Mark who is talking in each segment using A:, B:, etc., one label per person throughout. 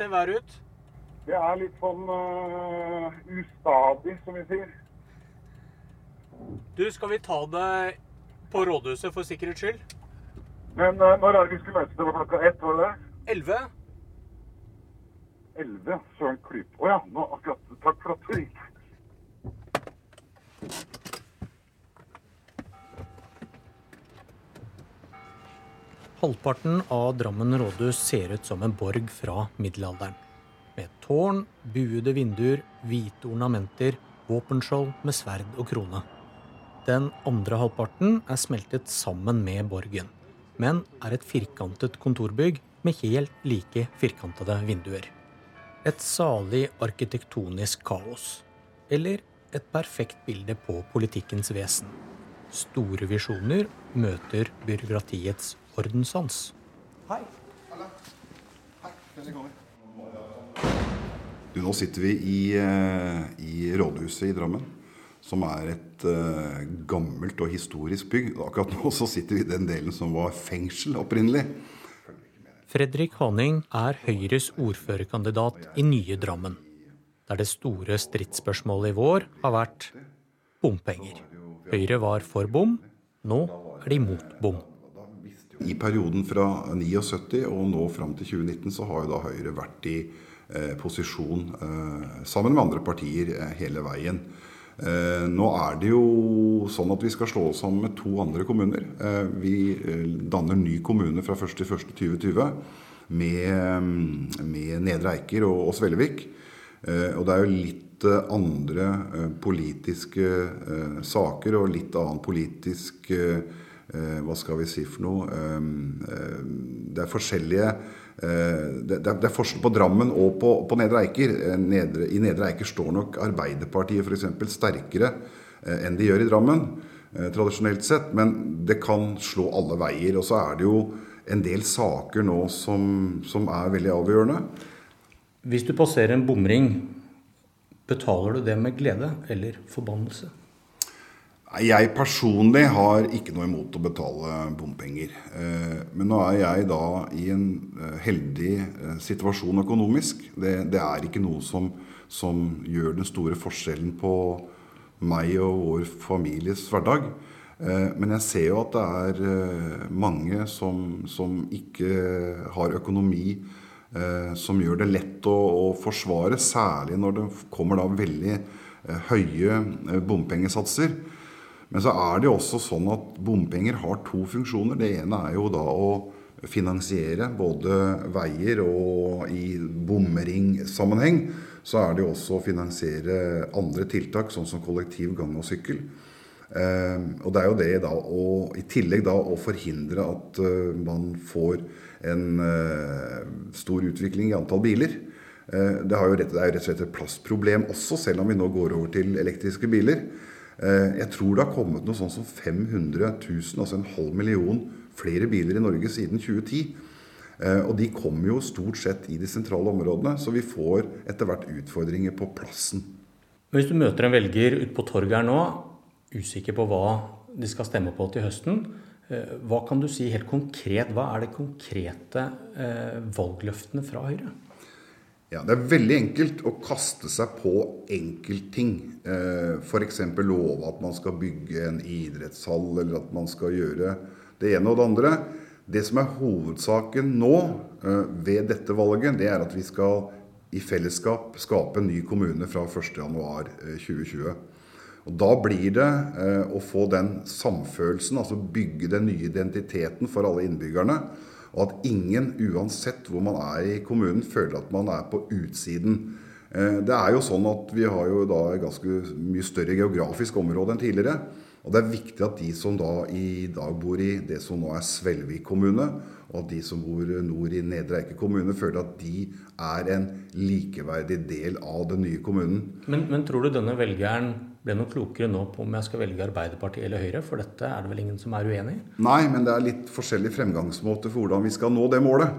A: Ser været ut?
B: Det er litt sånn uh, ustadig, som vi sier.
A: Du, skal vi ta det på rådhuset for sikkerhets skyld?
B: Men uh, når er det vi skulle møtes? Det var klokka ett, var det det?
A: Elleve?
B: Elleve? Søren klype. Å ja, nå akkurat. Takk for at du ringte.
C: Halvparten av Drammen rådhus ser ut som en borg fra middelalderen. Med tårn, buede vinduer, hvite ornamenter, våpenskjold med sverd og krone. Den andre halvparten er smeltet sammen med borgen, men er et firkantet kontorbygg med helt like firkantede vinduer. Et salig arkitektonisk kaos. Eller et perfekt bilde på politikkens vesen. Store visjoner møter byråkratiets ordenssans.
D: Hei. Hei. Du, nå sitter vi i, eh, i rådhuset i Drammen, som er et uh, gammelt og historisk bygg. Akkurat nå så sitter vi i den delen som var fengsel opprinnelig.
C: Fredrik Haning er Høyres ordførerkandidat i nye Drammen. Der det store stridsspørsmålet i vår har vært bompenger. Høyre var for bom, nå er de mot bom.
D: I perioden fra 79 og nå fram til 2019 så har jo da Høyre vært i eh, posisjon eh, sammen med andre partier eh, hele veien. Eh, nå er det jo sånn at vi skal slå oss sammen med to andre kommuner. Eh, vi eh, danner ny kommune fra 1.1.2020 med, med Nedre Eiker og, og Svelvik. og det er jo litt andre politiske saker og litt annen politisk eh, hva skal vi si for noe ehm, eh, Det er forskjellige eh, det, det, er forskjell på Drammen og på, Nedre Eiker. I Nedre Eiker står nok Arbeiderpartiet f.eks. sterkere enn de gjør i Drammen, tradisjonelt sett. Men det kan slå alle veier. Og så er det jo en del saker nå som, som er veldig avgjørende.
C: Hvis du passerer en bomring, betaler du det med glede eller forbannelse?
D: Jeg personlig har ikke noe imot å betale bompenger. Eh, men nå er jeg da i en eh, heldig eh, situasjon økonomisk. Det, det er ikke noe som, som, gjør den store forskjellen på meg og vår families hverdag. Men jeg ser jo at det er mange som, som ikke har økonomi som gjør det lett å, å forsvare, særlig når det kommer da veldig høye bompengesatser. Men så er det jo også sånn at bompenger har to funksjoner. Det ene er jo da å finansiere både veier og i bomringsammenheng så er det jo også å finansiere andre tiltak, sånn som kollektiv, gang og sykkel. Eh, og det er jo det da å i tillegg da å forhindre at uh, man får en uh, stor utvikling i antall biler. Rett, det, er jo rett og slett et plassproblem også, selv om vi nå går over til elektriske biler. Eh, jeg tror det har kommet noe sånn som 500 000, altså en halv million flere biler i Norge siden 2010. Eh, og de kommer jo stort sett i de sentrale områdene, så vi får etter hvert utfordringer på plassen.
C: Hvis du møter en velger ute på torget her nå, usikker på hva de skal stemme på til høsten, eh, hva kan du si helt konkret? Hva er de konkrete valgløftene fra Høyre?
D: Ja, Det er veldig enkelt å kaste seg på enkeltting. Eh, F.eks. love at man skal bygge en idrettshall, eller at man skal gjøre det ene og det andre. Det som er hovedsaken nå eh, ved dette valget, det er at vi skal i fellesskap skape en ny kommune fra 1.1.2020. Eh, og Da blir det å få den samfølelsen, altså bygge den nye identiteten for alle innbyggerne. Og at ingen, uansett hvor man er i kommunen, føler at man er på utsiden. Eh, det er jo sånn at Vi har jo da ganske mye større geografisk område enn tidligere. Og Det er viktig at de som da i dag bor i det som nå er Svelvik kommune, og at de som bor nord i Nedre Eike kommune, føler at de er en likeverdig del av den nye kommunen.
C: Men, men tror du denne velgeren ble noe klokere nå på om jeg skal velge Arbeiderpartiet eller Høyre? For dette er det vel ingen som er uenig i?
D: Nei, men det er litt forskjellig fremgangsmåte for hvordan vi skal nå det målet.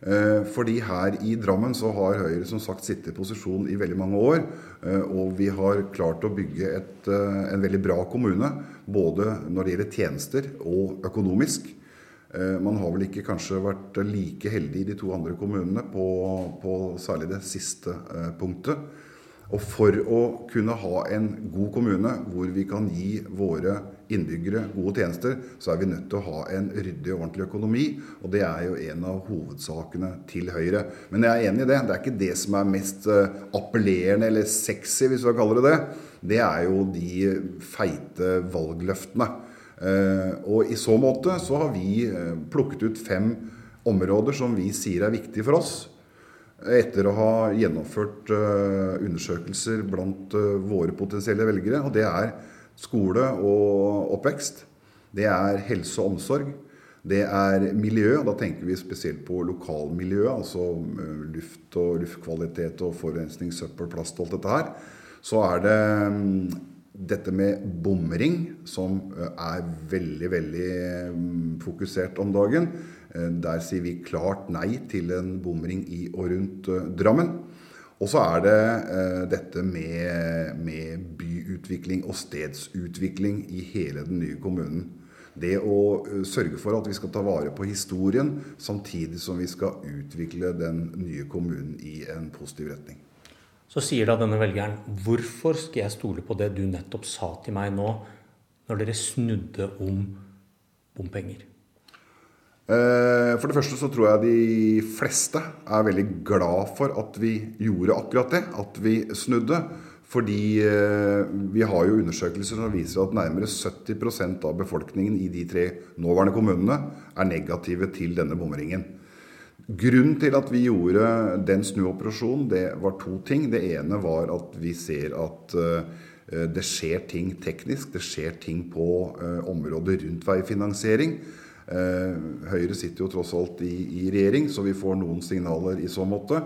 D: Eh, fordi her i Drammen så har Høyre som sagt sittet i posisjon i veldig mange år. Eh, og vi har klart å bygge et, eh, en veldig bra kommune. Både når det gjelder tjenester og økonomisk. Man har vel ikke kanskje vært like heldig i de to andre kommunene på, på særlig det siste punktet. Og for å kunne ha en god kommune hvor vi kan gi våre innbyggere gode tjenester, så er vi nødt til å ha en ryddig og ordentlig økonomi. Og det er jo en av hovedsakene til Høyre. Men jeg er enig i det. Det er ikke det som er mest eh, appellerende eller sexy, hvis vi kaller kalle det det. Det er jo de feite valgløftene. Eh, og i så måte så har vi eh, plukket ut fem områder som vi sier er viktige for oss etter å ha gjennomført uh, undersøkelser blant uh, våre potensielle velgere. Og det er skole og oppvekst. Det er helse og omsorg. Det er miljø, og da tenker vi spesielt på lokalmiljøet. Altså uh, luft og luftkvalitet og forurensning, søppel, plast og alt dette her. Så er det um, dette med bomring, som er veldig, veldig um, fokusert om dagen. Eh, der sier vi klart nei til en bomring i og rundt eh, Drammen. Og så er det eh, dette med, med, byutvikling og stedsutvikling i hele den nye kommunen. Det å uh, sørge for at vi skal ta vare på historien, samtidig som vi skal utvikle den nye kommunen i en positiv retning.
C: Så sier da denne velgeren hvorfor skal jeg stole på det du nettopp sa til meg nå, når dere snudde om bompenger?
D: Eh, for det første så tror jeg de fleste er veldig glad for at vi gjorde akkurat det. At vi snudde. Fordi eh, vi har jo undersøkelser som viser at nærmere 70% av befolkningen i de tre nåværende kommunene er negative til denne bomringen. Grunnen til at vi gjorde den snuoperasjonen, det var to ting. Det ene var at vi ser at eh, det skjer ting teknisk. Det skjer ting på området rundt veifinansiering Høyre sitter jo tross alt i, i, regjering, så vi får noen signaler i så måte.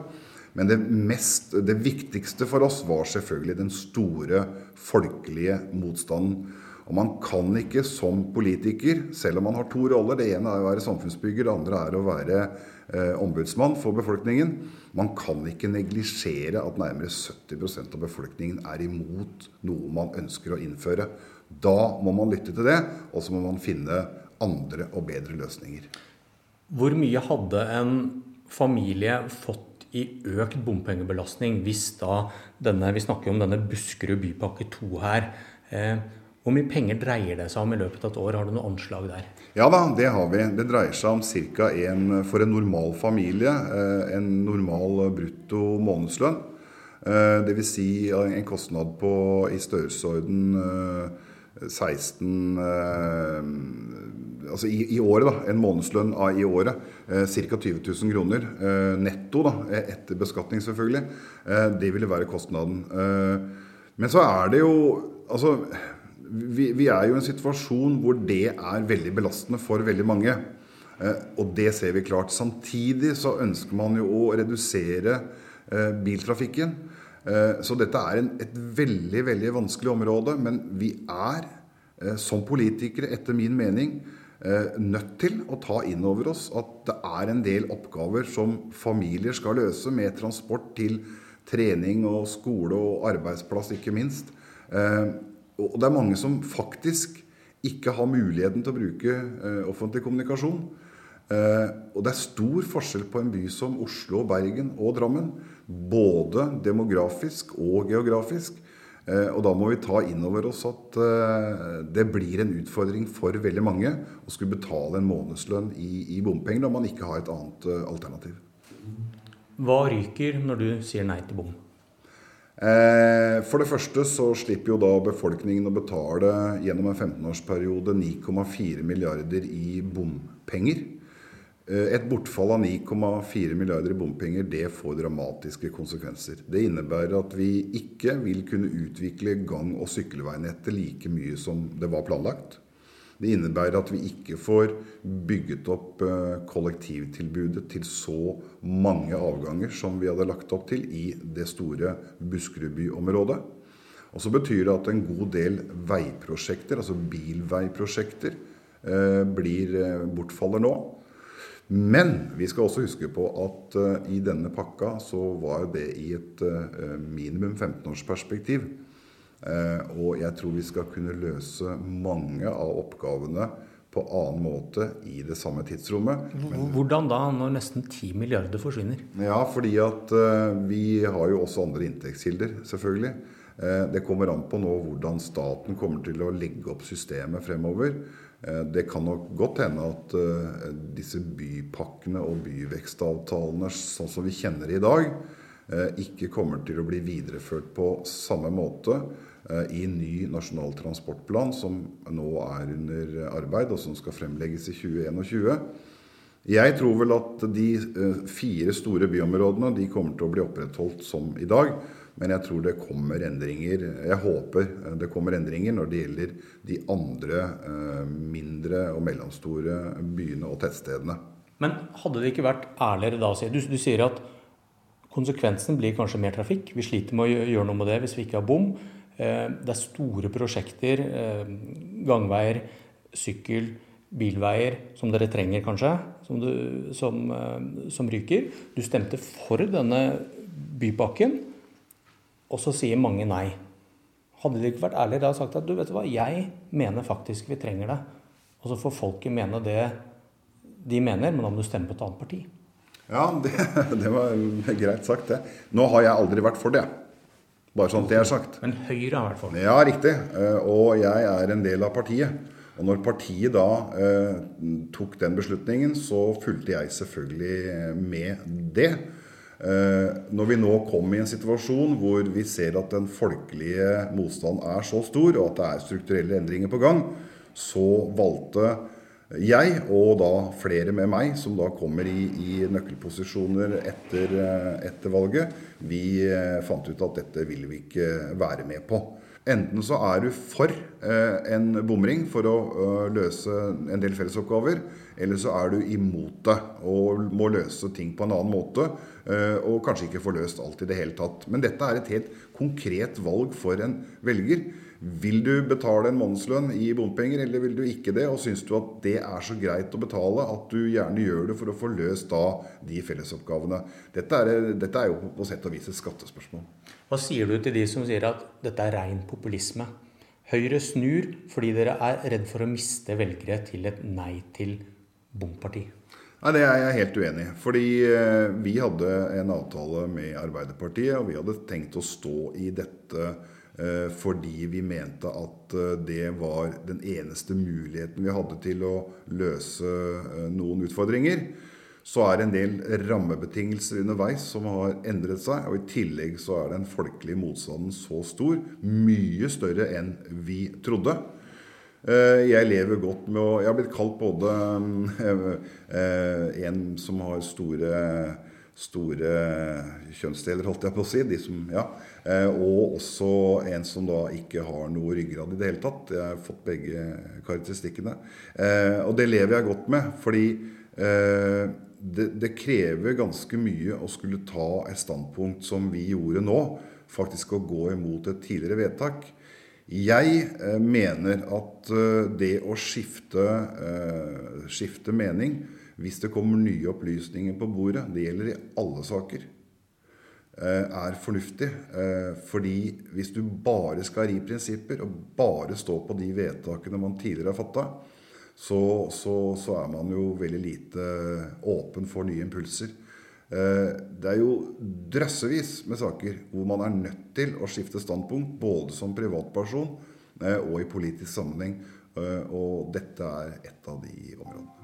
D: Men det, mest, det viktigste for oss var selvfølgelig den store folkelige motstanden. Og man kan ikke som politiker, selv om man har to roller Det ene er å være samfunnsbygger, det andre er å være eh, ombudsmann for befolkningen. Man kan ikke neglisjere at nærmere 70% av befolkningen er imot noe man ønsker å innføre. Da må man lytte til det, og så må man finne andre og bedre løsninger.
C: Hvor mye hadde en familie fått i økt bompengebelastning hvis da denne, Vi snakker om denne Buskerud bypakke 2 her. Eh, hvor mye penger dreier det seg om i løpet av et år? Har du noe anslag der?
D: Ja da, det har vi. Det dreier seg om ca. en for en normal familie, eh, en normal brutto månedslønn. Eh, Dvs. Si en kostnad på i størrelsesorden 16 altså i, i, året, da, en månedslønn av i året, eh, ca. 20 000 kroner eh, netto, da, eh, etter beskatning selvfølgelig, eh, det ville være kostnaden. Eh, men så er det jo Altså, vi, vi, er jo i en situasjon hvor det er veldig belastende for veldig mange. Eh, og det ser vi klart. Samtidig så ønsker man jo å redusere biltrafikken. Så dette er en, et veldig, veldig vanskelig område. Men vi er som politikere, etter min mening, nødt til å ta inn over oss at det er en del oppgaver som familier skal løse, med transport til trening og skole og arbeidsplass, ikke minst. Eh, og det er mange som faktisk ikke har muligheten til å bruke eh, offentlig kommunikasjon. Og det er stor forskjell på en by som Oslo, Bergen og Drammen. Både demografisk og geografisk. Eh, og da må vi ta inn over oss at eh, det blir en utfordring for veldig mange å skulle betale en månedslønn i, i bompenger når man ikke har et annet eh, alternativ.
C: Hva ryker når du sier nei til bom?
D: For det første så slipper jo da befolkningen å betale gjennom en 15-årsperiode 9,4 milliarder i bompenger. Eh, et bortfall av 9,4 milliarder i bompenger det får dramatiske konsekvenser. Det innebærer at vi ikke vil kunne utvikle gang- og sykkelveinettet like mye som det var planlagt. Det innebærer at vi ikke får bygget opp eh, kollektivtilbudet til så mange avganger som vi hadde lagt opp til i det store Buskerudby-området. Og så betyr det at en god del veiprosjekter, altså bilveiprosjekter, eh, blir bortfaller nå. Men vi skal også huske på at uh, i denne pakka så var det i et uh, minimum 15-årsperspektiv. Uh, og jeg tror vi skal kunne løse mange av oppgavene på annen måte i det samme tidsrommet.
C: Hvordan da, når nesten 10 milliarder forsvinner?
D: Ja, fordi at vi har jo også andre inntektskilder, selvfølgelig. Det kommer an på nå hvordan staten kommer til å legge opp systemet fremover. Det kan nok godt hende at disse bypakkene og byvekstavtalene sånn som vi kjenner i dag, ikke kommer til å bli videreført på samme måte Eh, i ny nasjonal transportplan som nå er under arbeid, og som skal fremlegges i 2021. Jeg tror vel at de eh, fire store byområdene de kommer til å bli opprettholdt som i dag. Men jeg tror det kommer endringer. Jeg håper eh, det kommer endringer når det gjelder de andre mindre og mellomstore byene og tettstedene.
C: Men hadde det ikke vært ærligere da å si du, du sier at konsekvensen blir kanskje mer trafikk. Vi sliter med å gjøre noe med det hvis vi ikke har bom. Eh, det er store prosjekter, eh, gangveier, sykkel, bilveier, som dere trenger kanskje, som, du, som, eh, som ryker. Du stemte for denne bypakken, og så sier mange nei. Hadde de ikke vært ærlige da og sagt at du vet hva, jeg mener faktisk vi trenger det. Og så får folket mene det de mener, men om du stemmer på et annet parti.
D: Ja, det, det var greit sagt, det. Nå har jeg aldri vært for det. Bare sånn at det er sagt.
C: Men Høyre har vært for det?
D: Ja, riktig. Eh, og jeg er en del av partiet. Og når partiet da eh, tok den beslutningen, så fulgte jeg selvfølgelig med det. Eh, når vi nå kom i en situasjon hvor vi ser at den folkelige motstanden er så stor, og at det er strukturelle endringer på gang, så valgte jeg, og da flere med meg, som da kommer i, i nøkkelposisjoner etter, eh, etter, valget, vi eh, fant ut at dette ville vi ikke være med på. Enten så er du for eh, en bomring for å løse en del fellesoppgaver, eller så er du imot det og må løse ting på en annen måte. Og kanskje ikke få løst alt i det hele tatt. Men dette er et helt konkret valg for en velger. Vil du betale en månedslønn i bompenger, eller vil du ikke det? Og syns du at det er så greit å betale at du gjerne gjør det for å få løst da de fellesoppgavene? Dette er, dette er jo på sett og vis et skattespørsmål.
C: Hva sier du til de som sier at dette er rein populisme? Høyre snur fordi dere er redd for å miste velgere til et nei til bomparti.
D: Nei, Det er jeg helt uenig i. Fordi eh, vi hadde en avtale med Arbeiderpartiet, og vi hadde tenkt å stå i dette fordi vi mente at eh, det var den eneste muligheten vi hadde til å løse eh, noen utfordringer. Så er det en del rammebetingelser underveis som har endret seg. Og i tillegg så er den folkelige motstanden så stor, mye større enn vi trodde. Jeg lever godt med å Jeg har blitt kalt både en som har store store kjønnsdeler, holdt jeg på å si. Som, ja. Eh, og også en som da ikke har noe ryggrad i det hele tatt. Jeg har fått begge karakteristikkene. Eh, og det lever jeg godt med, fordi eh, det, det, krever ganske mye å skulle ta et standpunkt som vi gjorde nå. Faktisk å gå imot et tidligere vedtak. Jeg mener at det å skifte, skifte mening hvis det kommer nye opplysninger på bordet, det gjelder i alle saker, eh, er fornuftig. Eh, fordi hvis du bare skal ri prinsipper og bare stå på de vedtakene man tidligere har fatta, så, så, så, er man jo veldig lite åpen for nye impulser. Eh, det er jo drøssevis med saker hvor man er nødt til å skifte standpunkt, både som privatperson og i politisk sammenheng. Og dette er et av de områdene.